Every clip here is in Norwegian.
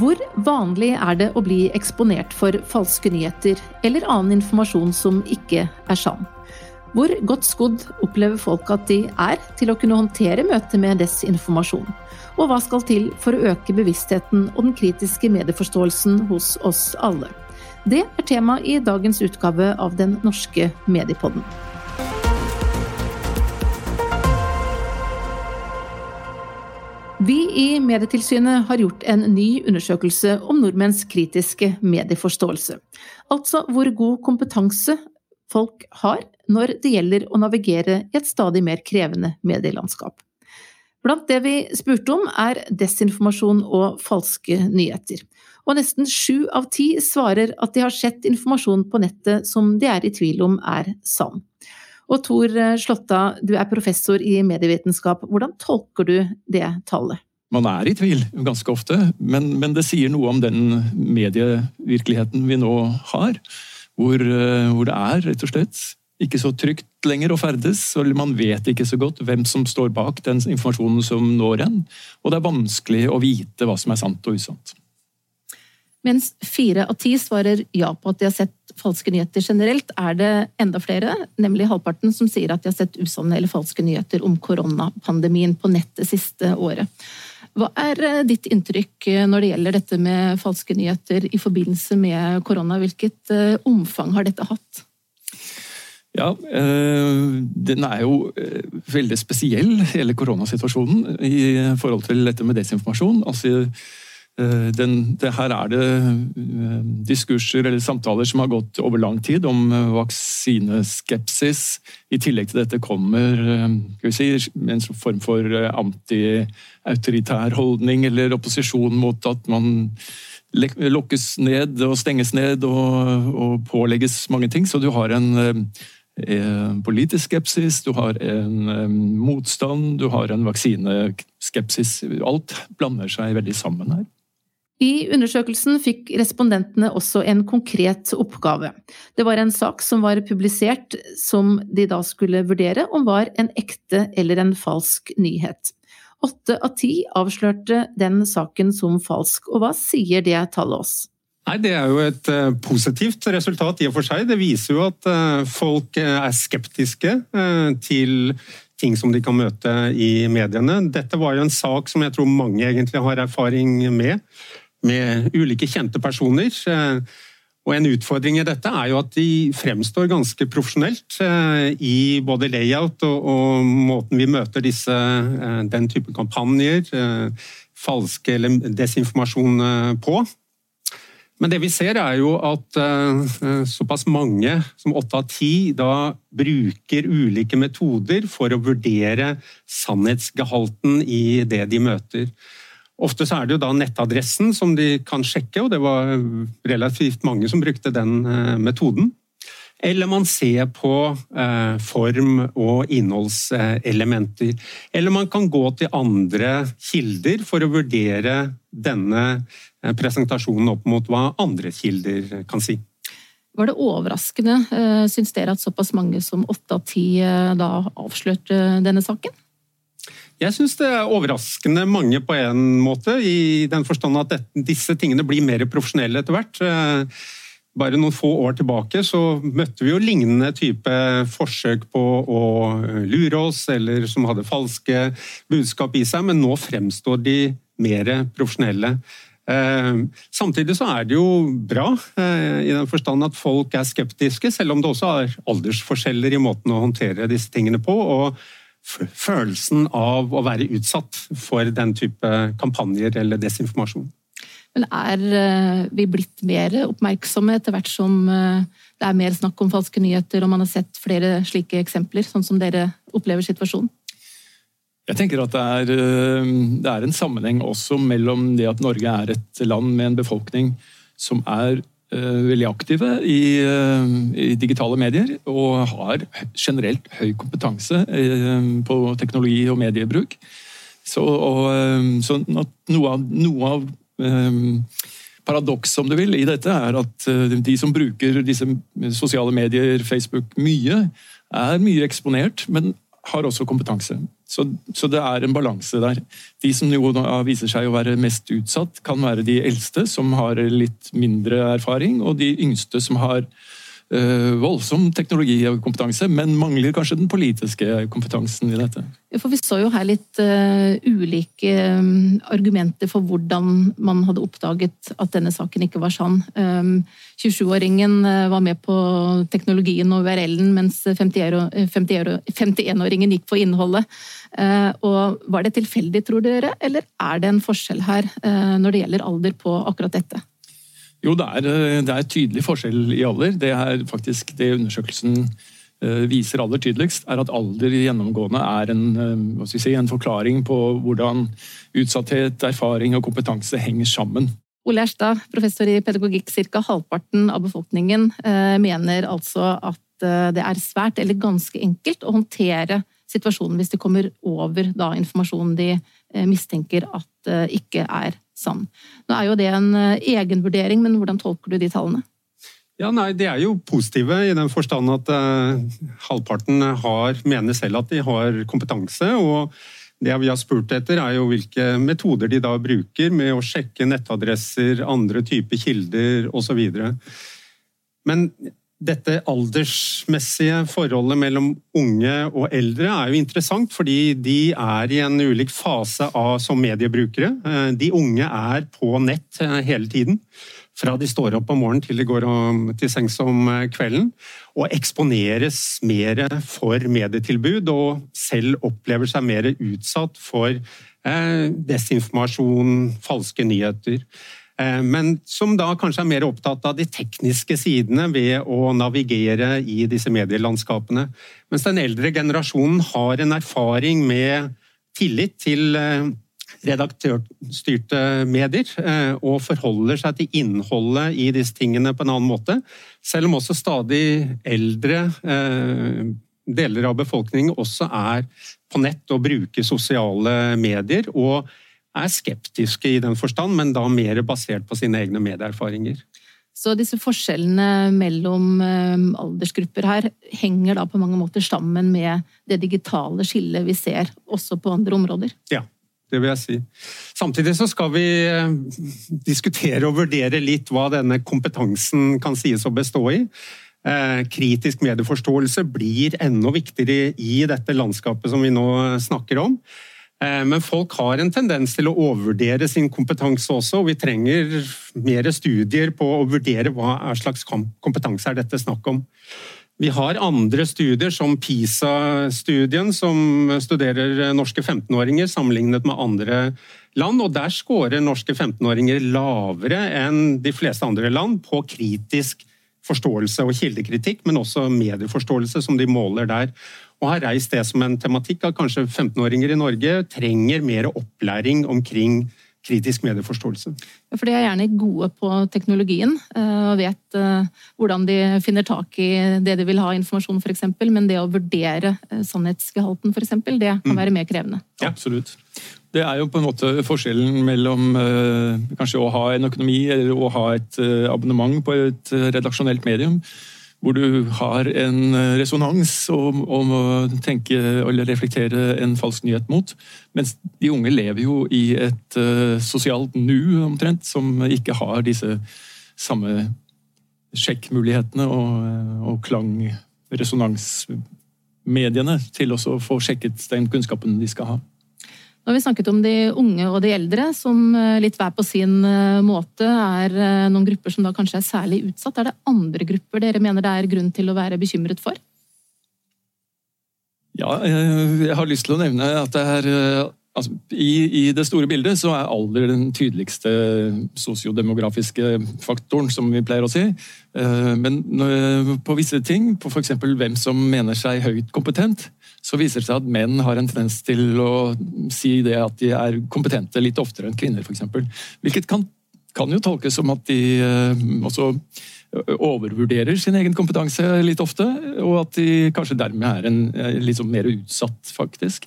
Hvor vanlig er det å bli eksponert for falske nyheter eller annen informasjon som ikke er sann? Hvor godt skodd opplever folk at de er til å kunne håndtere møtet med desinformasjon? Og hva skal til for å øke bevisstheten og den kritiske medieforståelsen hos oss alle? Det er tema i dagens utgave av Den norske mediepodden. Vi i Medietilsynet har gjort en ny undersøkelse om nordmenns kritiske medieforståelse. Altså hvor god kompetanse folk har når det gjelder å navigere i et stadig mer krevende medielandskap. Blant det vi spurte om er desinformasjon og falske nyheter. Og nesten sju av ti svarer at de har sett informasjon på nettet som de er i tvil om er sann. Og Tor Slåtta, du er professor i medievitenskap. Hvordan tolker du det tallet? Man er i tvil ganske ofte, men, men det sier noe om den medievirkeligheten vi nå har. Hvor, eh, hvor, det er rett og slett ikke så trygt lenger å ferdes. og Man vet ikke så godt hvem som står bak den informasjonen som når en. Og det er vanskelig å vite hva som er sant og usant. Mens fire av ti svarer ja på at de har sett falske nyheter generelt, er det enda flere, nemlig halvparten, som sier at de har sett usanne eller falske nyheter om koronapandemien på nett det siste året. Hva er eh, ditt inntrykk eh, når det gjelder dette med falske nyheter i forbindelse med korona? Hvilket eh, omfang har dette hatt? Ja, Den er jo veldig spesiell, hele koronasituasjonen, i forhold til dette med desinformasjon. Altså, den, det, her er det eh, diskurser eller samtaler som har gått over lang tid om eh, vaksineskepsis. I tillegg til dette kommer si, en form for anti-autoritær holdning eller opposisjon mot at man lokkes ned og stenges ned og, og pålegges mange ting. Så du har en politisk skepsis, du har en motstand, du har en vaksineskepsis. Alt blander seg veldig sammen her. I undersøkelsen fikk respondentene også en konkret oppgave. Det var en sak som var publisert som de da skulle vurdere om var en ekte eller en falsk nyhet. Åtte av ti avslørte den saken som falsk, og hva sier det tallet oss? Nei, Det er jo et uh, positivt resultat i og for seg. Det viser jo at uh, folk uh, er skeptiske til ting som de kan møte i mediene. Dette var jo en sak som jeg tror mange egentlig har erfaring med med ulike kjente personer. Eh, og En utfordring i dette er jo at de fremstår ganske profesjonelt eh, i både layout og, og måten vi møter disse, eh, den type kampanjer, falske eller desinformasjon på. Men det vi ser er jo at såpass mange som åtte av ti da bruker ulike metoder for å vurdere sannhetsgehalten i det de møter. Ofte så er det jo da nettadressen som de kan sjekke, og det var relativt mange som brukte den eh, metoden. Eller man ser på eh, form og innholdselementer. Eller man kan gå til andre kilder for å vurdere denne eh, presentasjonen opp mot hva andre kilder kan si. Var det overraskende, syns dere, at såpass mange som åtte av ti da avslørte denne saken? Jeg syns det er overraskende mange på en måte, i den forstand at dette, disse tingene blir mer profesjonelle etter hvert. Eh, bare noen få år tilbake så møtte vi jo lignende type forsøk på å lure oss, eller som hadde falske budskap i seg, men nå fremstår de mer profesjonelle. Eh, samtidig så er det jo bra, eh, i den forstand at folk er skeptiske, selv om det også er aldersforskjeller i måten å håndtere disse tingene på. og følelsen av å være utsatt for den type kampanjer eller desinformasjon. Men er eh, vi blitt mer oppmerksomme etter hvert som eh, det er mer snakk om falske nyheter, og man har sett flere slike eksempler, sånn som dere opplever situasjonen? Jeg tenker at det er, eh, det er en sammenheng også mellom det at Norge er et land med en befolkning som er veldig aktive i, eh, i, digitale medier og har generelt høy kompetanse eh, på teknologi og mediebruk. Så, og, så noe av, noe av um, paradoks, om du vil, i dette er at de som bruker disse sosiale medier, Facebook, mye, er mye eksponert, men har også kompetanse. Så, så, det er en balanse der. De som jo viser seg å være mest utsatt, kan være de eldste, som har litt mindre erfaring, og de yngste som har uh, voldsom kompetanse, men mangler kanskje den politiske kompetansen i dette. For Vi så jo her litt uh, ulike um, argumenter for hvordan man hadde oppdaget at denne saken ikke var sann. Um, 27-åringen uh, var med på teknologien og URL-en, mens 51-åringen gikk på innholdet. Uh, og Var det tilfeldig, tror dere, eller er det en forskjell her når det gjelder alder på akkurat dette? Jo, det er, det er tydelig forskjell i alder. Det er faktisk det undersøkelsen Eh, viser aller tydeligst, er at alder gjennomgående er en, eh, si, en forklaring på hvordan utsatthet, erfaring og kompetanse henger sammen. Ole Erstad, professor i pedagogikk, ca. halvparten av befolkningen eh, mener altså at det er svært eller ganske enkelt å håndtere situasjonen hvis det kommer over da, informasjonen de mistenker at ikke er sann. Nå er jo det en egenvurdering, men hvordan tolker du de tallene? Ja, nei, De er jo positive i den forstand at uh, halvparten har, mener selv at de har kompetanse. og det vi har spurt etter, er jo hvilke metoder de da bruker med å sjekke nettadresser, andre typer kilder osv. Men dette aldersmessige forholdet mellom unge og eldre er jo interessant, fordi de er i en ulik fase av som mediebrukere. Eh, de unge er på nett eh, hele tiden fra de står opp om morgenen til de går til sengs om eh, kvelden. Og eksponeres mer for medietilbud, og selv opplever seg mer utsatt for desinformasjon, falske nyheter. Eh, men som da kanskje er mer opptatt av de tekniske sidene ved å navigere i disse medielandskapene. Mens den eldre generasjonen har en erfaring med tillit til redaktørstyrte medier eh, og forholder seg til innholdet i disse tingene på en annen måte. Selv om også stadig eldre eh, deler av befolkningen også er på nett og bruker sosiale medier. og er skeptiske i den forstand, men da mer basert på sine egne medieerfaringer. Så disse forskjellene mellom eh, aldersgrupper her henger da på mange måter sammen med det digitale skillet vi ser også på andre områder? Ja, det vil jeg si. Samtidig så skal vi eh, diskutere og vurdere litt hva denne kompetansen kan sies å bestå i. Eh, kritisk medieforståelse blir enda viktigere i dette landskapet som vi nå snakker om. Eh, men folk har en tendens til å overvurdere sin kompetanse også, og vi trenger mer studier på å vurdere hva slags kompetanse er dette snakk om. Vi har andre studier, som PISA-studien, som studerer norske 15-åringer sammenlignet med andre land. og Der scorer norske 15-åringer lavere enn de fleste andre land på kritisk forståelse og kildekritikk, men også medieforståelse, som de måler der. Og har reist det som en tematikk at kanskje 15-åringer i Norge trenger mer opplæring omkring kritisk medieforståelse. For de er gjerne gode på teknologien eh, og vet eh, hvordan de finner tak i det de vil ha informasjon, f.eks. Men det å vurdere eh, sannhetsgehalten, f.eks., det kan mm. være mer krevende. Ja, absolutt. Det er jo på en måte forskjellen mellom kanskje å ha en økonomi eller å ha et abonnement på et redaksjonelt medium hvor du har en eh, resonans om, om, å tenke eller reflektere en falsk nyhet mot. Mens de unge lever jo i et uh, sosialt nu, omtrent, som ikke har disse samme sjekkmulighetene og, eh, og klangresonansmediene til å få sjekket den kunnskapen de skal ha. Nå har vi snakket om de unge og de eldre, som eh, litt hver på sin eh, måte er eh, noen grupper som da kanskje er særlig utsatt. Er det andre grupper dere mener det er grunn til å være bekymret for? Ja, jeg har lyst til å nevne at det er altså, i, i, det store bildet så er alder den tydeligste sosiodemografiske faktoren, som vi pleier å si. Men på visse ting, på f.eks. hvem som mener seg høyt kompetent, så viser det seg at menn har en tendens til å si det at de er kompetente litt oftere enn kvinner, f.eks. Hvilket kan, kan, jo tolkes som at de uh, også overvurderer sin egen kompetanse litt ofte, og at de kanskje dermed er en, sånn mer utsatt, faktisk.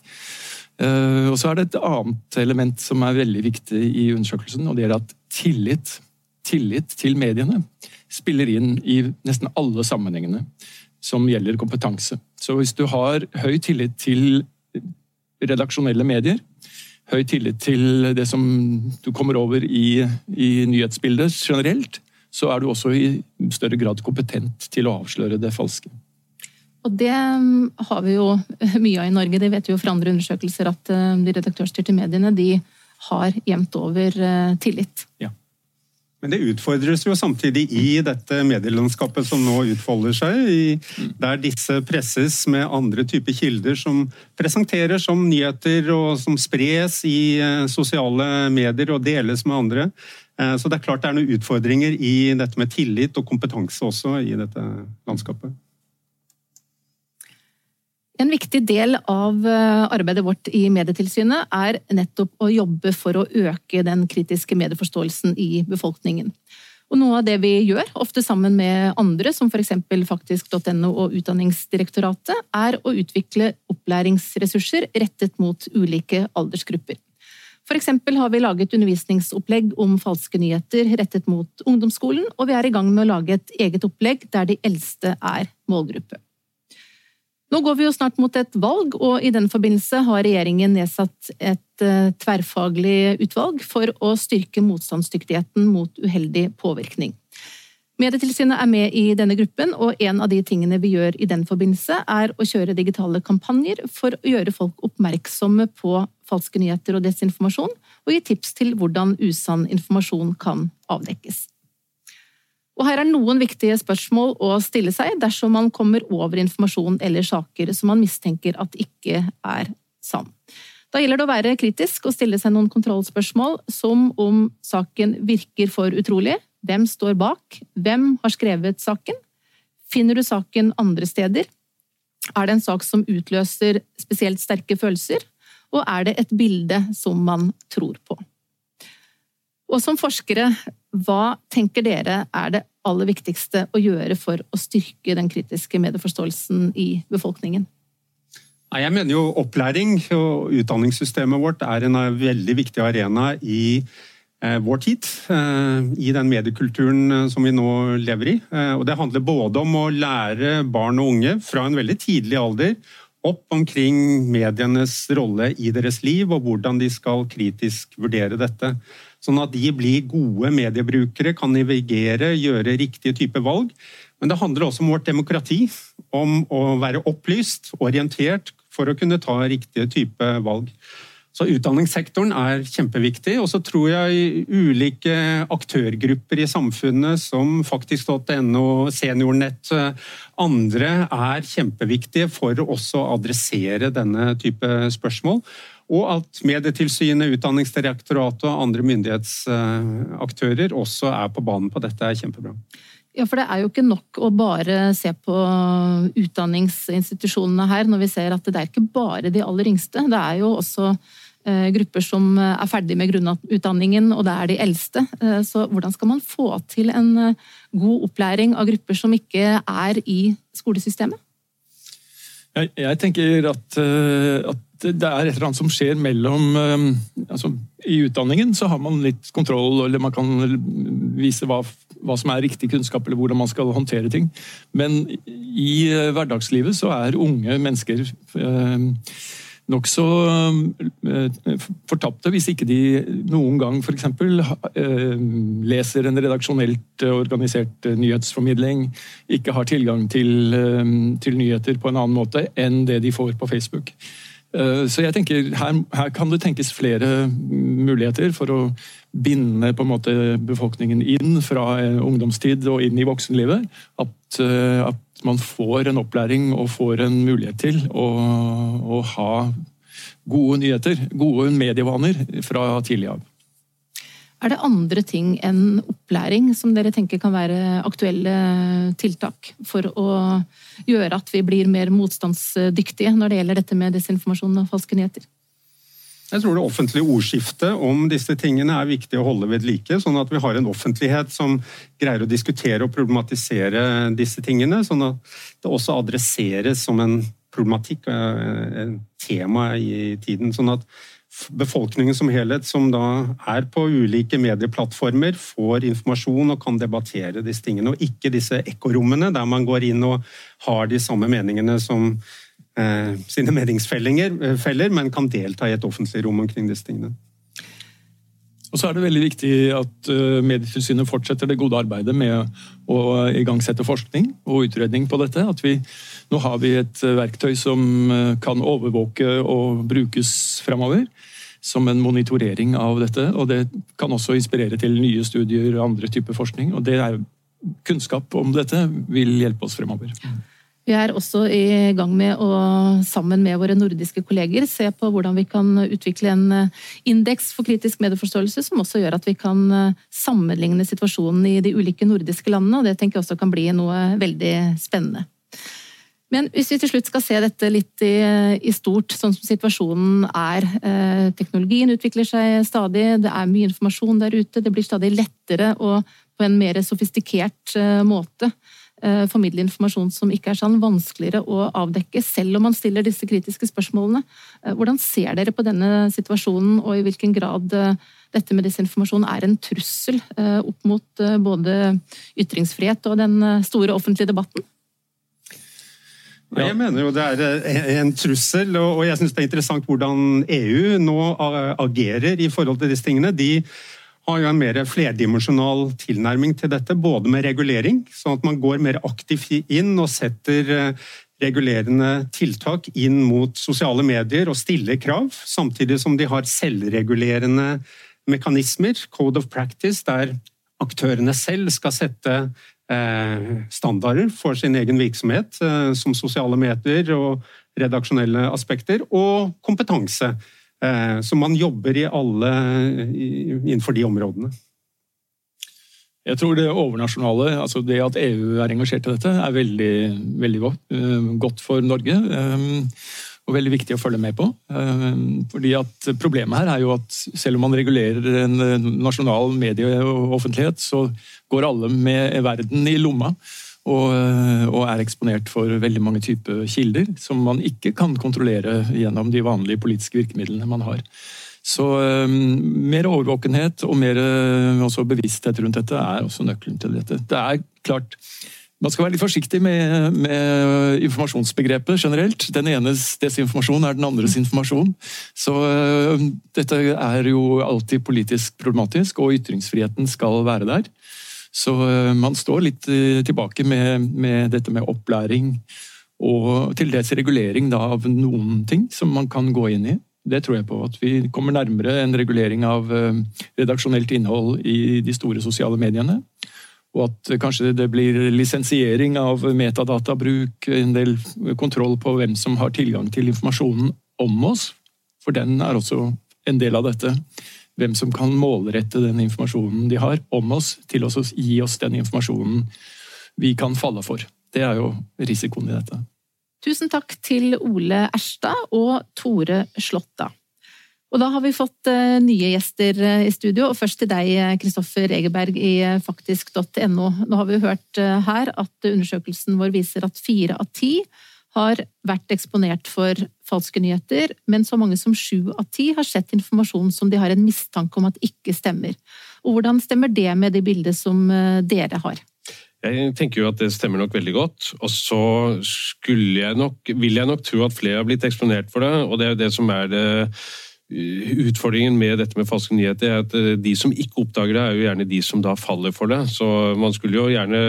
Uh, og så er det et annet element som er veldig viktig i undersøkelsen, og det er at tillit, tillit til mediene spiller inn i nesten alle sammenhengene som gjelder kompetanse. Så hvis du har høy tillit til redaksjonelle medier. Høy tillit til det som du kommer over i, i nyhetsbildet generelt. Så er du også i større grad kompetent til å avsløre det falske. Og det mm, har vi jo mye av i Norge. Det vet vi jo fra andre undersøkelser at eh, de redaktørstyrte mediene de har jevnt over eh, tillit. Ja. Men det utfordres jo samtidig i dette medielandskapet som nå utfolder seg, der disse presses med andre typer kilder som presenterer som nyheter og som spres i eh, sosiale medier og deles med andre. Så det er klart det er noen utfordringer i dette med tillit og kompetanse også i dette landskapet. En viktig del av eh, arbeidet vårt i Medietilsynet er nettopp å jobbe for å øke den kritiske medieforståelsen i befolkningen. Og noe av det vi gjør, ofte sammen med andre, som f.eks. faktisk.no og Utdanningsdirektoratet, er å utvikle opplæringsressurser rettet mot ulike aldersgrupper. F.eks. har vi laget undervisningsopplegg om falske nyheter rettet mot ungdomsskolen, og vi er i gang med å lage et eget opplegg der de eldste er målgruppe. Nå går vi jo snart mot et valg, og i den forbindelse har regjeringen nedsatt et eh, tverrfaglig utvalg for å styrke motstandsdyktigheten mot uheldig påvirkning. Medietilsynet er med i denne gruppen, og en av de tingene vi gjør i den forbindelse, er å kjøre digitale kampanjer for å gjøre folk oppmerksomme på falske nyheter og desinformasjon, og gi tips til hvordan usann informasjon kan avdekkes. Og her er noen viktige spørsmål å stille seg dersom man kommer over informasjon eller saker som man mistenker at ikke er sann. Da gjelder det å være kritisk og stille seg noen kontrollspørsmål, som om saken virker for utrolig, hvem står bak, hvem har skrevet saken, finner du saken andre steder, er det en sak som utløser spesielt sterke følelser, og er det et bilde som man tror på? Og som forskere, hva tenker dere er det aller viktigste å gjøre for å styrke den kritiske medieforståelsen i befolkningen? Jeg mener jo opplæring og utdanningssystemet vårt er en veldig viktig arena i eh, vår tid. Eh, I den mediekulturen eh, som vi nå lever i. Og det handler både om å lære barn og unge fra en veldig tidlig alder opp omkring medienes rolle i deres liv, og hvordan de skal kritisk vurdere dette. Sånn at de blir gode mediebrukere, kan navigere, gjøre riktige typer valg. Men det handler også om vårt demokrati, om å være opplyst, orientert, for å kunne ta riktige typer valg. Så utdanningssektoren er kjempeviktig. Og så tror jeg ulike aktørgrupper i samfunnet, som faktisk.no, Seniornett, andre, er kjempeviktige for også å adressere denne type spørsmål. Og at Medietilsynet, Utdanningsdirektoratet og andre myndighetsaktører også er på banen på dette, er kjempebra. Ja, for det er jo ikke nok å bare se på utdanningsinstitusjonene her, når vi ser at det er ikke bare de aller yngste. Det er jo også eh, grupper som er ferdig med grunnutdanningen, og det er de eldste. Eh, så hvordan skal man få til en eh, god opplæring av grupper som ikke er i skolesystemet? Jeg, jeg tenker at, at det er et eller annet som skjer mellom eh, altså, I utdanningen så har man litt kontroll, eller man kan vise hva, hva, som er riktig kunnskap, eller hvordan man skal håndtere ting. Men i eh, hverdagslivet så er unge mennesker eh, nokså eh, fortapte hvis ikke de noen gang f.eks. Eh, leser en redaksjonelt organisert nyhetsformidling, ikke har tilgang til, til nyheter på en annen måte enn det de får på Facebook. Eh, så jeg tenker her, her, kan det tenkes flere muligheter for å binde på en måte befolkningen inn fra eh, ungdomstid og inn i voksenlivet. At, eh, at man får en opplæring og får en mulighet til å, å ha gode nyheter, gode medievaner fra tidlig av. Er det andre ting enn opplæring som dere tenker kan være aktuelle tiltak for å gjøre at vi blir mer motstandsdyktige når det gjelder dette med desinformasjon og falske nyheter? Jeg tror det offentlige ordskiftet om disse tingene er viktig å holde ved like, sånn at vi har en offentlighet som greier å diskutere og problematisere disse tingene, sånn at det også adresseres som en problematikk, og et tema i tiden. sånn at befolkningen som helhet, som da er på ulike medieplattformer, får informasjon og kan debattere disse tingene. Og ikke disse ekkorommene der man går inn og har de samme meningene som sine meningsfeller, men kan delta i et offentlig rom omkring disse tingene. Og så er det veldig viktig at Medietilsynet fortsetter det gode arbeidet med å igangsette forskning og utredning på dette. At vi, nå har vi et verktøy som kan overvåke og brukes fremover som en monitorering av dette. Og det kan også inspirere til nye studier og andre typer forskning. Og det er kunnskap om dette vil hjelpe oss fremover. Vi er også i gang med å sammen med våre nordiske kolleger se på hvordan vi kan utvikle en eh, indeks for kritisk medieforståelse som også gjør at vi kan eh, sammenligne situasjonen i de ulike nordiske landene. og Det tenker jeg også kan bli noe veldig spennende. Men hvis vi til slutt skal se dette litt i, i, stort, sånn som situasjonen er eh, Teknologien utvikler seg stadig, det er mye informasjon der ute. Det blir stadig lettere og på en mer sofistikert eh, måte formidle informasjon som ikke er sånn vanskeligere å avdekke, selv om man stiller disse kritiske spørsmålene. Eh, hvordan ser dere på denne situasjonen, og i hvilken grad eh, dette med desinformasjon er en trussel eh, opp mot både ytringsfrihet og den store offentlige debatten? Ja. Jeg mener jo det er eh, en trussel, og jeg syns det er interessant hvordan EU nå agerer i forhold til disse tingene. De har jo en mer flerdimensjonal tilnærming til dette, både med regulering, sånn at man går mer aktivt inn og setter eh, regulerende tiltak inn mot sosiale medier og stiller krav, samtidig som de har selvregulerende mekanismer, code of practice, der aktørene selv skal sette Eh, standarder for sin egen virksomhet, eh, som sosiale medier og redaksjonelle aspekter, og kompetanse. Eh, så man jobber i alle innenfor de områdene. Jeg tror det overnasjonale, altså det at EU er engasjert i dette, er veldig, veldig godt, godt for Norge og veldig viktig å følge med på. Eh, fordi at Problemet her er jo at selv om man regulerer en nasjonal medieoffentlighet, så går alle med verden i lomma. Og, og, er eksponert for veldig mange typer kilder som man ikke kan kontrollere gjennom de vanlige politiske virkemidlene man har. Så um, mer overvåkenhet og mer uh, bevissthet rundt dette er også nøkkelen til dette. Det er klart man skal være litt forsiktig med, med, informasjonsbegrepet generelt. Den enes desinformasjon er den andres informasjon. Så dette er jo alltid politisk problematisk, og ytringsfriheten skal være der. Så uh, man står litt uh, tilbake med, med, dette med opplæring og til dels regulering da, av noen ting som man kan gå inn i. Det tror jeg på. At vi kommer nærmere en regulering av redaksjonelt innhold i de store sosiale mediene. Og at kanskje det blir lisensiering av metadatabruk, en del kontroll på hvem som har tilgang til informasjonen om oss. For den er også en del av dette. Hvem som kan målrette den informasjonen de har om oss, til å gi oss den informasjonen vi kan falle for. Det er jo risikoen i dette. Tusen takk til Ole Erstad og Tore Slåtta. Og da har vi fått uh, nye gjester uh, i studio, og først til deg, Kristoffer Egeberg i faktisk.no. Nå har vi hørt her at undersøkelsen vår viser at fire av ti har vært eksponert for falske nyheter, men så mange som sju av ti har sett informasjon som de har en mistanke om at ikke stemmer. Og hvordan stemmer det med det bildet som dere har? Jeg tenker jo at det stemmer nok veldig godt. Og så skulle jeg nok, vil jeg nok tro at flere har blitt eksponert for det, og det er jo det som er det Utfordringen med dette med falske nyheter er at eh, de som ikke oppdager det, er jo gjerne de som da faller for det. Så man skulle jo gjerne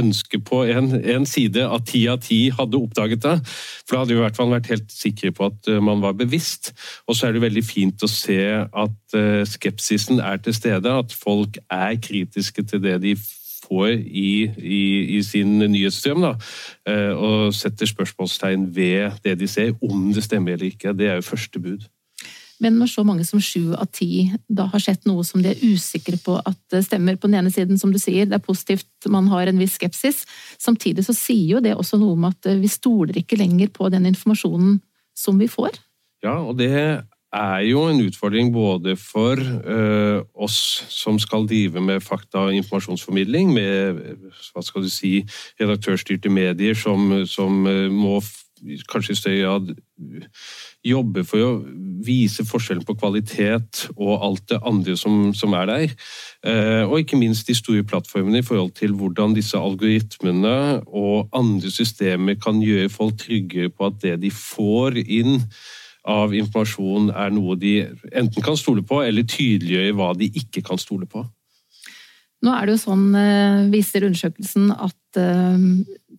ønske på en, en side at ti av ti hadde oppdaget det. For da hadde vi i hvert fall vært helt sikre på at eh, man var bevisst. Og så er det veldig fint å se at eh, skepsisen er til stede, at folk er kritiske til det de får i, i, i sin nyhetsstrøm, da, og setter spørsmålstegn ved det de ser, om det stemmer eller ikke. Det er jo første bud. Men når så mange som sju av ti da har sett noe som de er usikre på at det stemmer På den ene siden, som du sier, det er positivt, man har en viss skepsis. Samtidig så sier jo det også noe om at vi stoler ikke lenger på den informasjonen som vi får. Ja, og det er jo en utfordring både for uh, oss som skal drive med fakta- og informasjonsformidling, med hva skal du si, redaktørstyrte medier som, som uh, må kanskje i større grad jobbe for å vise forskjellen på kvalitet og alt det andre som, som er der. Eh, og ikke minst de store plattformene i forhold til hvordan disse algoritmene og andre systemer kan gjøre folk tryggere på at det de får inn av informasjon, er noe de enten kan stole på, eller tydeliggjøre hva de ikke kan stole på. Nå er det jo sånn, eh, viser undersøkelsen, at eh,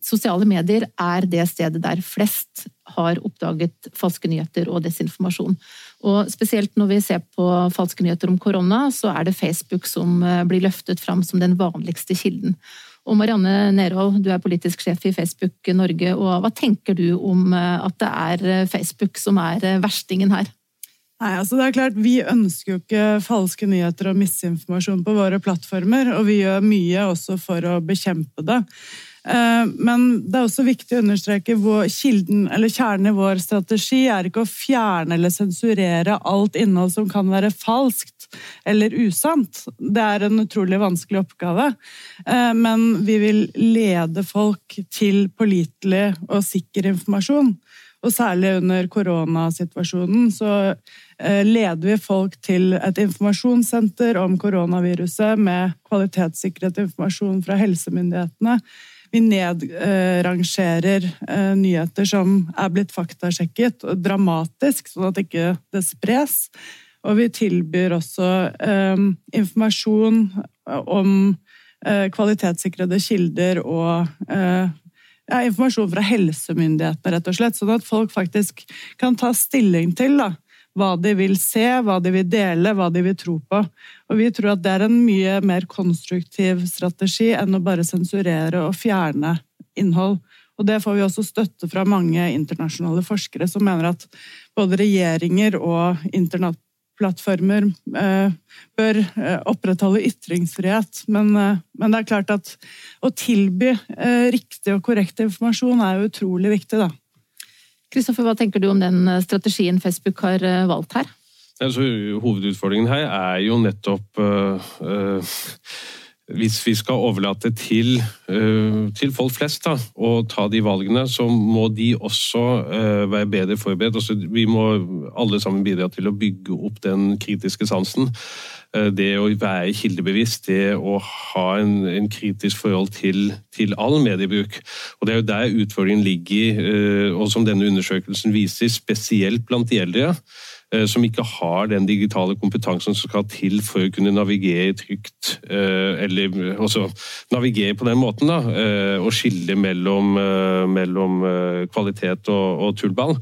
sosiale medier er det stedet der flest har oppdaget falske nyheter og desinformasjon. Og spesielt når vi ser på falske nyheter om korona, så er det Facebook som eh, blir løftet fram som den vanligste kilden. Og Marianne Nerhold, du er politisk sjef i Facebook Norge, og hva tenker du om at det er Facebook som er verstingen her? Nei, altså det er klart, Vi ønsker jo ikke falske nyheter og misinformasjon på våre plattformer, og vi gjør mye også for å bekjempe det. Eh, men det er også viktig å understreke hvor kilden, eller kjernen i vår strategi er ikke å fjerne eller sensurere alt innhold som kan være falskt eller usant. Det er en utrolig vanskelig oppgave. Eh, men vi vil lede folk til pålitelig og sikker informasjon. Og særlig under koronasituasjonen så eh, leder vi folk til et informasjonssenter om koronaviruset med kvalitetssikret informasjon fra helsemyndighetene. Vi nedrangerer eh, nyheter som er blitt faktasjekket, dramatisk, sånn at ikke det spres. Og vi tilbyr også eh, informasjon om kvalitetssikrede kilder og ja, informasjon fra helsemyndighetene, rett og slett. Sånn at folk faktisk kan ta stilling til da, hva de vil se, hva de vil dele, hva de vil tro på. Og vi tror at det er en mye mer konstruktiv strategi enn å bare sensurere og fjerne innhold. Og det får vi også støtte fra mange internasjonale forskere som mener at både regjeringer og plattformer eh, bør eh, opprettholde ytringsfrihet. Men, eh, men, det er klart at å tilby riktig og korrekt informasjon er utrolig viktig, da. Kristoffer, hva tenker du om den strategien Facebook har valgt her? Altså, hovedutfordringen her er jo nettopp uh, uh, hvis vi skal overlate til, uh, til folk flest da, å ta de valgene, så må de også uh, være bedre forberedt. Også, vi må alle sammen bidra til å bygge opp den kritiske sansen. Uh, det å være kildebevisst, det å ha en, en kritisk forhold til, til, all mediebruk. Og Det er jo der utfordringen ligger, og som denne undersøkelsen viser, spesielt blant de eldre. Eh, som ikke har den digitale kompetansen som skal til for å kunne navigere trygt. Eh, eller også navigere på den måten, da, eh, og skille mellom, mellom kvalitet og, og tullball.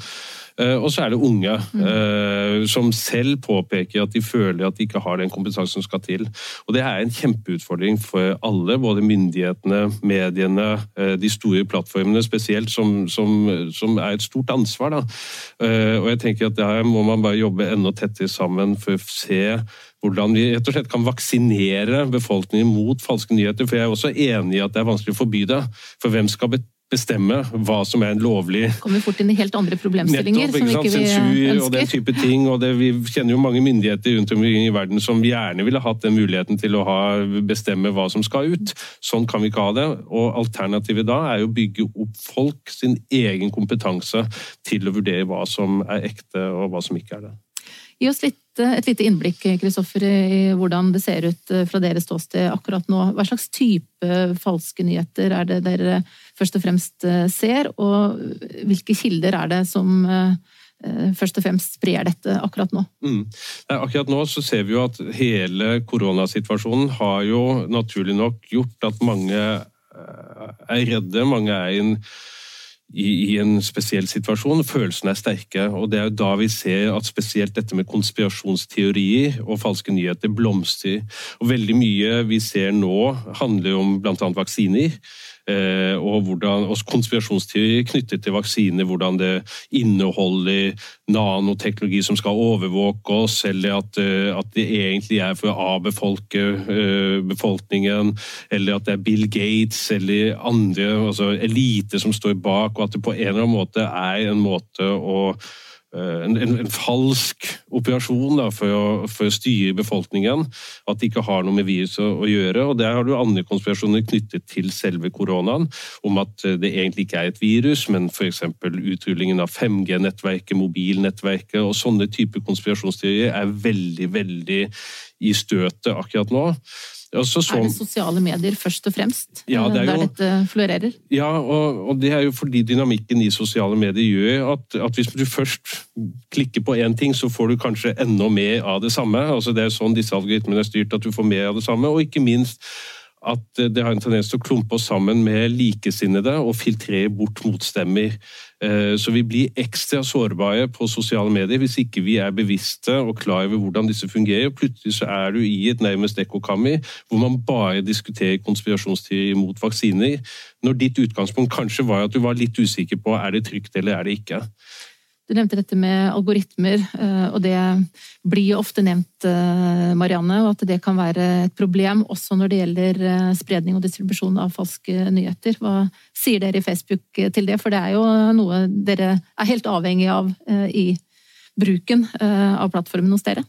Eh, og så er det unge mm. som selv påpeker at de føler at de ikke har den kompetansen som skal til. Og Det er en kjempeutfordring for alle, både myndighetene, mediene, eh, de store plattformene spesielt, som, som, som er et stort ansvar. Da. Og jeg tenker at Der må man bare jobbe enda tettere sammen for å se hvordan vi rett og slett kan vaksinere befolkningen mot falske nyheter. For jeg er også enig i at det er vanskelig å forby det. For hvem skal bestemme hva som er en lovlig Kommer fort inn i helt andre problemstillinger Nettopp, som vi ikke Sensur ønsker. og den type ting. og det, Vi kjenner jo mange myndigheter rundt omkring i verden som gjerne ville hatt den muligheten til å ha, bestemme hva som skal ut. Sånn kan vi ikke ha det. og Alternativet da er jo å bygge opp folk sin egen kompetanse til å vurdere hva som er ekte og hva som ikke er det. Gi oss litt, et lite innblikk Kristoffer, i hvordan det ser ut eh, fra deres ståsted akkurat nå. Hva slags type falske nyheter er det dere først og fremst eh, ser, og hvilke kilder er det som eh, først og fremst sprer dette akkurat nå? Mm. Akkurat nå så ser vi jo at hele koronasituasjonen har jo naturlig nok gjort at mange er redde. Mange er i en i, i, en spesiell situasjon. Følelsene er sterke. og Det er jo da vi ser at spesielt dette med konspirasjonsteorier og falske nyheter blomstrer. Og Veldig mye vi ser nå, handler om bl.a. vaksiner. Eh, og, hvordan, og konspirasjonsteorier knyttet til vaksiner, hvordan det inneholder nanoteknologi som skal overvåke oss, eller at, eh, at det egentlig er for å avbefolke eh, befolkningen, eller at det er Bill Gates eller andre altså elite som står bak, og at det på en eller annen måte er en måte å en, en, en, falsk operasjon da, for, å, for, å, styre befolkningen. At det ikke har noe med viruset å, å, gjøre. og Der har du andre konspirasjoner knyttet til selve koronaen. Om at eh, det egentlig ikke er et virus, men f.eks. utrullingen av 5G-nettverket, mobilnettverket og sånne typer konspirasjonsteorier er veldig, veldig i støtet akkurat nå. Så, er det sosiale medier først og fremst ja, det jo, der dette florerer? Ja, og, og, det er jo fordi dynamikken i sosiale medier gjør at, at hvis du først klikker på én ting, så får du kanskje enda mer av det samme. Altså Det er sånn disse algoritmene er styrt, at du får mer av det samme. Og ikke minst at det har en tendens til å klumpe oss sammen med likesinnede og filtrere bort motstemmer. Eh, så vi blir ekstra sårbare på sosiale medier hvis ikke vi er bevisste og klar over hvordan disse fungerer. Plutselig så er du i et nærmest ekkokammer hvor man bare diskuterer konspirasjonsteorier mot vaksiner, når ditt utgangspunkt kanskje var at du var litt usikker på er det trygt eller er det ikke. Du nevnte dette med algoritmer, eh, og det blir jo ofte nevnt, eh, Marianne, og at det kan være et problem også når det gjelder eh, spredning og distribusjon av falske nyheter. Hva sier dere i Facebook til det? For det er jo noe dere er helt avhengig av i bruken av plattformen hos dere.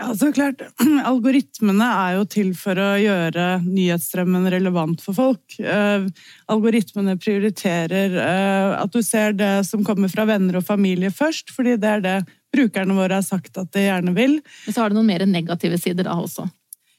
Ja, så klart. Algoritmene er jo til for å gjøre nyhetsstrømmen relevant for folk. Eh, algoritmene prioriterer eh, at du ser det som kommer fra venner og familie først, fordi det er det brukerne våre har sagt at de gjerne vil. Men så har det noen mer negative sider da også?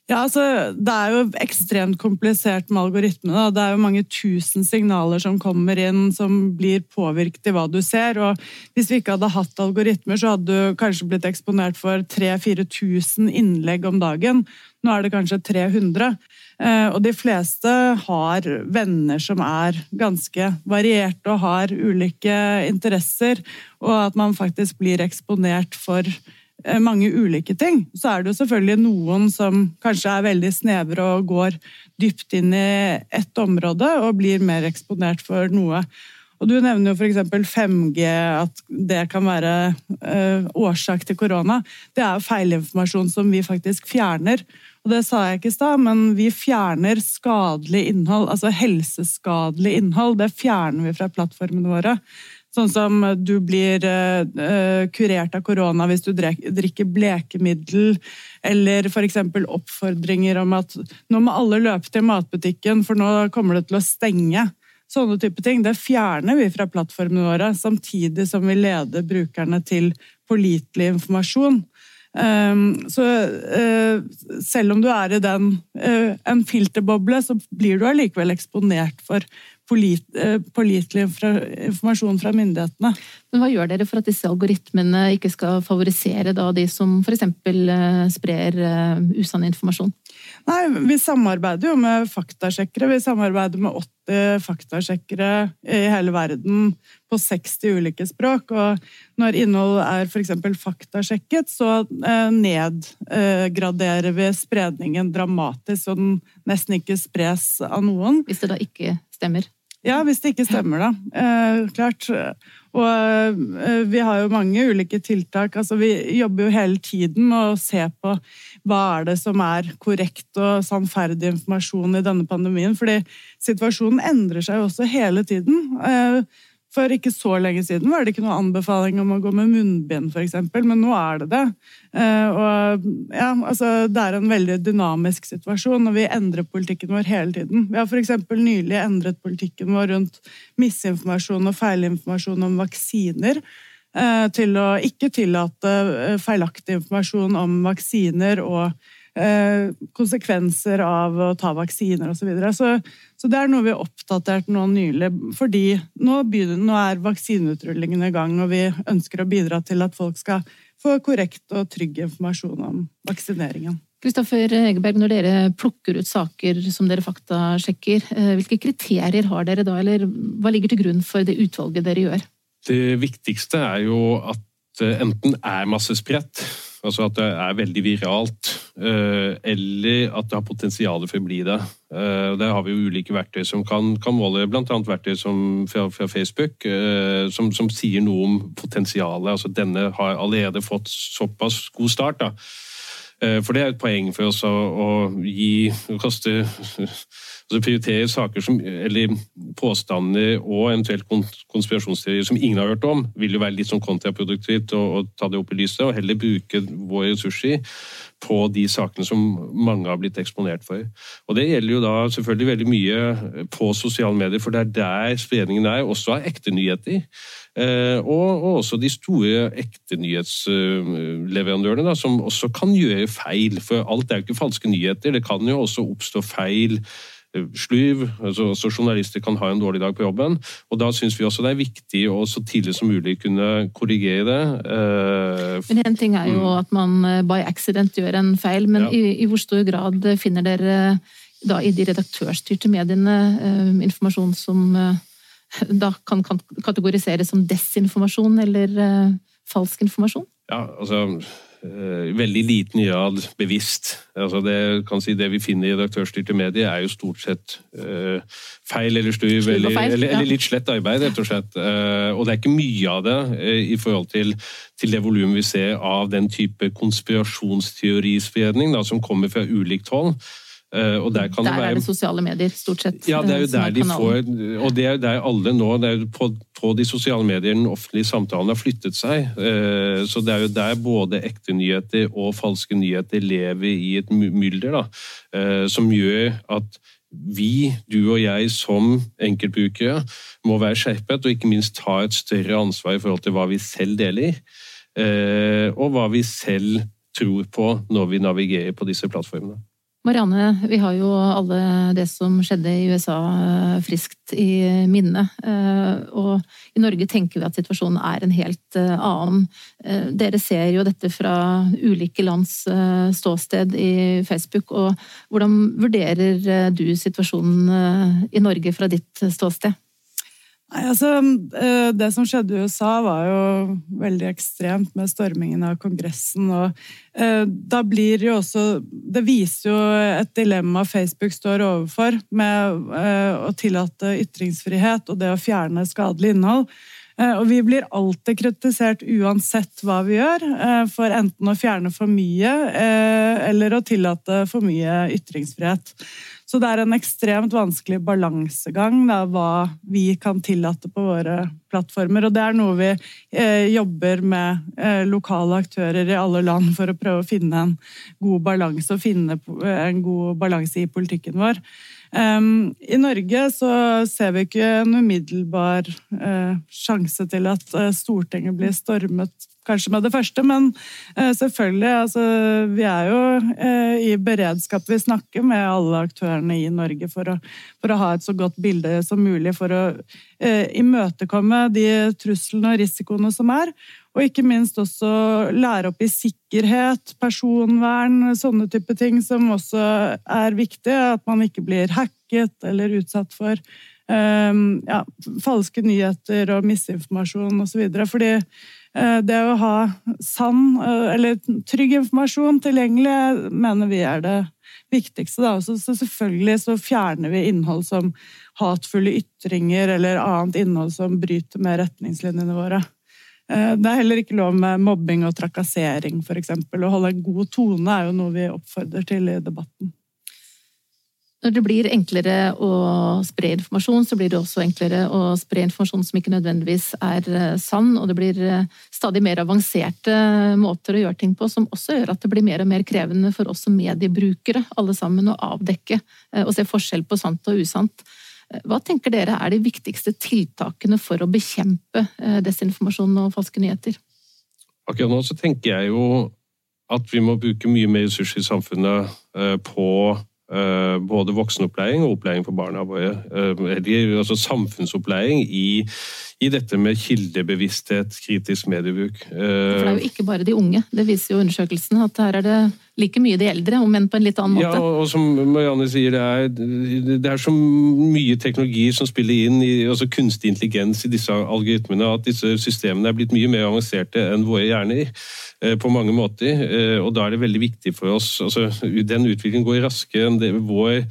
Ja, altså, Det er jo ekstremt komplisert med algoritmene. Det er jo mange tusen signaler som kommer inn som blir påvirket i hva du ser. og Hvis vi ikke hadde hatt algoritmer, så hadde du kanskje blitt eksponert for 3000-4000 innlegg om dagen. Nå er det kanskje 300. Eh, og de fleste har venner som er ganske varierte og har ulike interesser, og at man faktisk blir eksponert for mange ulike ting. Så er det jo selvfølgelig noen som kanskje er veldig snevre og går dypt inn i ett område og blir mer eksponert for noe. Og Du nevner jo f.eks. 5G, at det kan være uh, årsak til korona. Det er jo feilinformasjon som vi faktisk fjerner. Og Det sa jeg ikke i stad, men vi fjerner skadelig innhold, altså helseskadelig innhold. Det fjerner vi fra plattformene våre. Sånn som du blir uh, kurert av korona hvis du drikker blekemiddel, eller f.eks. oppfordringer om at nå må alle løpe til matbutikken, for nå kommer det til å stenge. Sånne type ting. Det fjerner vi fra plattformene våre, samtidig som vi leder brukerne til pålitelig informasjon. Um, så uh, selv om du er i den, uh, en filterboble, så blir du allikevel eksponert for Eh, pålitelig informasjon fra myndighetene. Men Hva gjør dere for at disse algoritmene ikke skal favorisere de som f.eks. Eh, sprer eh, usann informasjon? Nei, Vi samarbeider jo med faktasjekkere. Vi samarbeider med 80 faktasjekkere i hele verden på 60 ulike språk. Og når innhold er f.eks. faktasjekket, så nedgraderer vi spredningen dramatisk, så den nesten ikke spres av noen. Hvis det da ikke stemmer? Ja, hvis det ikke stemmer, da. Eh, klart. Og eh, vi har jo mange ulike tiltak. Altså, vi jobber jo hele tiden med å se på hva er det som er korrekt og sannferdig informasjon i denne pandemien. Fordi situasjonen endrer seg jo også hele tiden. Eh, for ikke så lenge siden var det ikke noen anbefaling om å gå med munnbind, f.eks., men nå er det det. Eh, og ja, altså, det er en veldig dynamisk situasjon, og vi endrer politikken vår hele tiden. Vi har f.eks. nylig endret politikken vår rundt misinformasjon og feilinformasjon om vaksiner. Eh, til å ikke tillate eh, feilaktig informasjon om vaksiner og konsekvenser av å ta vaksiner osv. Så, videre. så Så det er noe vi har oppdatert nå nylig. Fordi nå, begynner, nå er vaksineutrulingen i gang, og vi ønsker å bidra til at folk skal få korrekt og trygg informasjon om vaksineringen. Kristoffer Egeberg, når dere plukker ut saker som dere faktasjekker, eh, hvilke kriterier har dere da, eller hva ligger til grunn for det utvalget dere gjør? Det viktigste er jo at det enten er masse spredt, Altså at det er veldig viralt, eh, eller at det har potensial for å bli det. Eh, der har vi jo ulike verktøy som kan, kan måle, bl.a. verktøy som, fra, fra Facebook, eh, som, som, sier noe om potensialet. Altså denne har allerede fått såpass god start. da. For det er et poeng for oss å, å gi å koster altså prioritere saker som, eller påstander og eventuelt konspirasjonsteorier som ingen har hørt om, vil jo være litt sånn kontraproduktivt å, å ta det opp i lyset, og heller bruke våre ressurser på de sakene som mange har blitt eksponert for. Og Det gjelder jo da selvfølgelig veldig mye på sosiale medier, for det er der spredningen er, også av ekte nyheter. Eh, og, og, også de store ekte nyhetsleverandørene, som også kan gjøre feil. For alt er jo ikke falske nyheter. Det kan jo også oppstå feil eh. Altså, så journalister kan ha en dårlig dag på jobben. og Da syns vi også det er viktig å så tidlig som mulig kunne korrigere det. Eh, men En ting er jo mm. at man by accident gjør en feil, men ja. i, i, hvor stor grad finner dere da i de redaktørstyrte mediene informasjon som da kan kategoriseres som desinformasjon eller eh, falsk informasjon? Ja, altså uh, veldig liten grad bevisst. Altså det, kan si, det vi finner i redaktørstyrte medier, er jo stort sett uh, feil eller stuv, feil, eller, eller, litt slett arbeid, rett og slett. og det er ikke mye av det i forhold til, til det volumet vi ser av den type konspirasjonsteorispredning da, som kommer fra ulikt hold. Uh, der, der være... er det sosiale medier, stort sett. Ja, det er jo der der de får Og det er der alle nå det er jo på, på, de sosiale medier den offentlige samtalen har flyttet seg. Uh, så det er jo der både ekte nyheter og falske nyheter lever i et mylder, da. Uh, som gjør at vi, du og jeg som enkeltbrukere, må være skjerpet og ikke minst ta et større ansvar i forhold til hva vi selv deler, og hva vi selv tror på når vi navigerer på disse plattformene. Marianne, vi har jo alle det som skjedde i USA eh, friskt i minne. Eh, og i Norge tenker vi at situasjonen er en helt eh, annen. Dere ser jo dette fra ulike lands ståsted i Facebook. og Hvordan vurderer du situasjonen i Norge fra ditt ståsted? Nei, altså, eh, Det som skjedde i USA, var jo veldig ekstremt med stormingen av Kongressen. og eh, da blir jo også Det viser jo et dilemma Facebook står overfor med eh, å tillate ytringsfrihet og det å fjerne skadelig innhold. Og vi blir alltid kritisert uansett hva vi gjør, for enten å fjerne for mye eller å tillate for mye ytringsfrihet. Så det er en ekstremt vanskelig balansegang da, hva vi kan tillate på våre plattformer. Og det er noe vi eh, jobber med eh, lokale aktører i alle land for å prøve å finne en god balanse og finne en god balanse i politikken vår. Um, I Norge så ser vi ikke en umiddelbar uh, sjanse til at uh, Stortinget blir stormet kanskje med det første, men uh, selvfølgelig altså, Vi er jo i beredskap. Vi snakker med alle aktørene i Norge for å, for å ha et så godt bilde som mulig for å imøtekomme de truslene og risikoene som er. Og ikke minst også lære opp i sikkerhet, personvern, sånne type ting som også er viktig. At man ikke blir hacket eller utsatt for um, ja, falske nyheter og misinformasjon osv. Fordi det å ha sann uh, eller trygg informasjon tilgjengelig mener vi er det viktigste. Da. Så, så selvfølgelig så fjerner vi innhold som hatefulle ytringer eller annet innhold som bryter med retningslinjene våre. Eh, det er heller ikke lov med mobbing og trakassering, f.eks. Å holde en god tone er jo noe vi oppfordrer til i debatten. Når det blir enklere å spre informasjon, så blir det også enklere å spre informasjon som ikke nødvendigvis er eh, sann, og det blir eh, stadig mer avanserte måter å gjøre ting på, som også gjør at det blir mer og mer krevende for oss som mediebrukere, alle sammen, å avdekke og se forskjell på sant og usant. Hva tenker dere er de viktigste tiltakene for å bekjempe eh, desinformasjon og falske nyheter? Akkurat nå så tenker jeg jo at vi må bruke mye mer ressurser i samfunnet eh, på eh, både voksenopplæring og opplæring for barna våre. Altså samfunnsopplæring i i dette med kildebevissthet, kritisk mediebruk. For det er jo ikke bare de unge, det viser jo undersøkelsen. At her er det like mye de eldre, om enn på en litt annen måte. Ja, og som Marianne sier, det er, det er så mye teknologi som spiller inn, i, altså kunstig intelligens i disse algoritmene, at disse systemene er blitt mye mer avanserte enn våre hjerner eh, på mange måter. Eh, og da er det veldig viktig for oss altså Den utviklingen går raskere enn det vår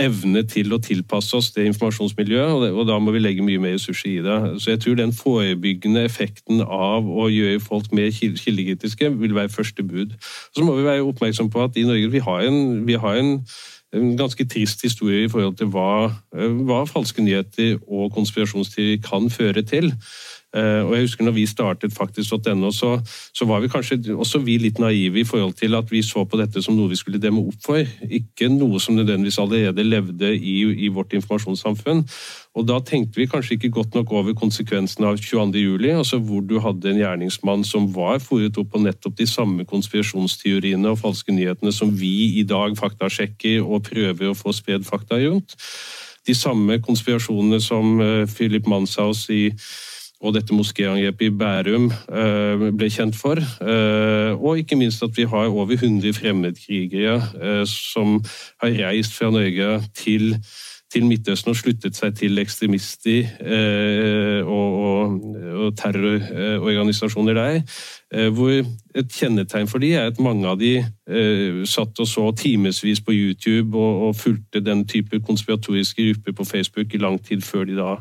evne til å tilpasse oss det informasjonsmiljøet, og da må vi legge mye mer ressurser i det. Så jeg tror den forebyggende effekten av å gjøre folk mer kildekritiske vil være første bud. Så må vi være oppmerksom på at i Norge vi har en, vi har en en ganske trist historie i forhold til hva, hva falske nyheter og konspirasjonsteorier kan føre til. Eh, og jeg husker når vi startet faktisk.no, så, så, var vi kanskje også vi litt naive i forhold til at vi så på dette som noe vi skulle demme opp for, ikke noe som nødvendigvis allerede levde i, i vårt informasjonssamfunn. Og da tenkte vi kanskje ikke godt nok over konsekvensen av 22.07, altså hvor du hadde en gjerningsmann som var foret opp på nettopp de samme konspirasjonsteoriene og falske nyhetene som vi i dag faktasjekker og prøver å få spredd fakta rundt. De samme konspirasjonene som eh, Philip Manshaus i og dette moskéangrepet i Bærum eh, ble kjent for. Eh, og ikke minst at vi har over 100 fremmedkrigere eh, som har reist fra Norge til, til Midtøsten og sluttet seg til ekstremister og, og, og terrororganisasjoner der. Hvor et kjennetegn for de er at mange av de satt og så timevis på YouTube og, og fulgte den type konspiratoriske grupper på Facebook i lang tid før de da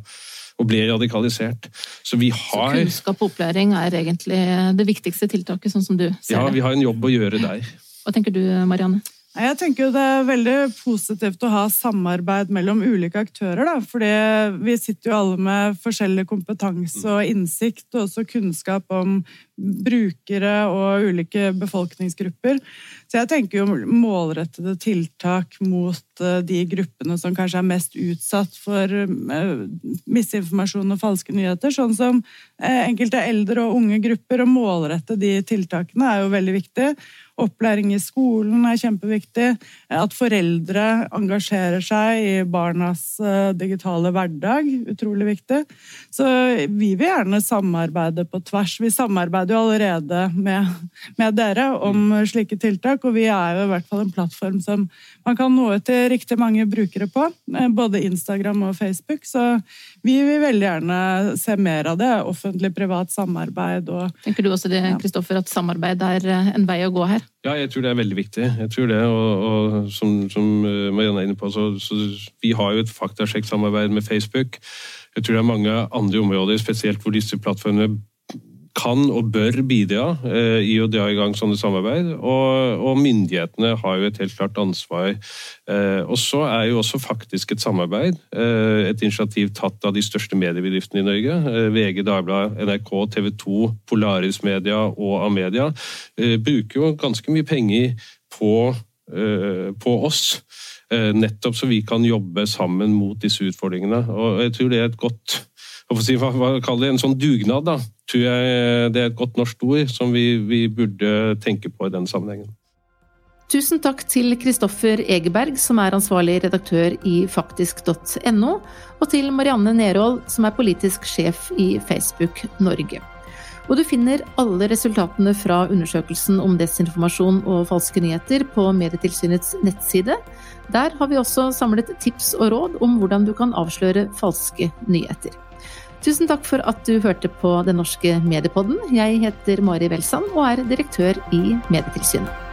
og blir radikalisert. Så vi har Så kunnskap og opplæring er egentlig det viktigste tiltaket, sånn som du ser det? Ja, vi har en jobb å gjøre der. Hva tenker du, Marianne? Jeg tenker Det er veldig positivt å ha samarbeid mellom ulike aktører. Da, fordi vi sitter jo alle med forskjellig kompetanse og innsikt, og også kunnskap om brukere og ulike befolkningsgrupper. Så jeg tenker jo målrettede tiltak mot eh, de gruppene som kanskje er mest utsatt for eh, misinformasjon og falske nyheter, sånn som eh, enkelte eldre og unge grupper. Å målrette de tiltakene er jo veldig viktig. Opplæring i skolen er kjempeviktig. At foreldre engasjerer seg i barnas digitale hverdag, utrolig viktig. Så vi vil gjerne samarbeide på tvers. Vi samarbeider samarbeider jo allerede med, med, dere om mm. slike tiltak, og vi er jo i hvert fall en plattform som man kan nå ut til riktig mange brukere på. Eh, både Instagram og Facebook. Så vi vil veldig gjerne se mer av det. Offentlig-privat samarbeid og Tenker du også det, Kristoffer, at samarbeid er eh, en vei å gå her? Ja, jeg tror det er veldig viktig. Jeg tror det, og, og som, som, eh, Marianne er inne på, så, så vi har jo et faktasjekksamarbeid med Facebook. Jeg tror det er mange andre områder, spesielt hvor disse plattformene kan og bør bidra eh, i å dra i gang sånne samarbeid. Og, og, myndighetene har jo et helt klart ansvar. Eh, og så er jo også faktisk et samarbeid eh, et initiativ tatt av de største mediebedriftene i Norge. Eh, VG, Dagbladet, NRK, TV 2, Polaris Media og Amedia eh, bruker jo ganske mye penger på, eh, på oss. Nettopp så vi kan jobbe sammen mot disse utfordringene. Og jeg tror det er et godt si, hva, hva kaller det, en sånn dugnad, da, tror jeg det er et godt norsk ord som vi, vi burde tenke på i den sammenhengen. Tusen takk til Kristoffer Egeberg, som er ansvarlig redaktør i faktisk.no, og til Marianne Nerhold, som er politisk sjef i Facebook Norge. Og du finner alle resultatene fra undersøkelsen om desinformasjon og falske nyheter på Medietilsynets nettside. Der har vi også samlet tips og råd om hvordan du kan avsløre falske nyheter. Tusen takk for at du hørte på Den norske mediepodden. Jeg heter Mari Welsand og er direktør i Medietilsynet.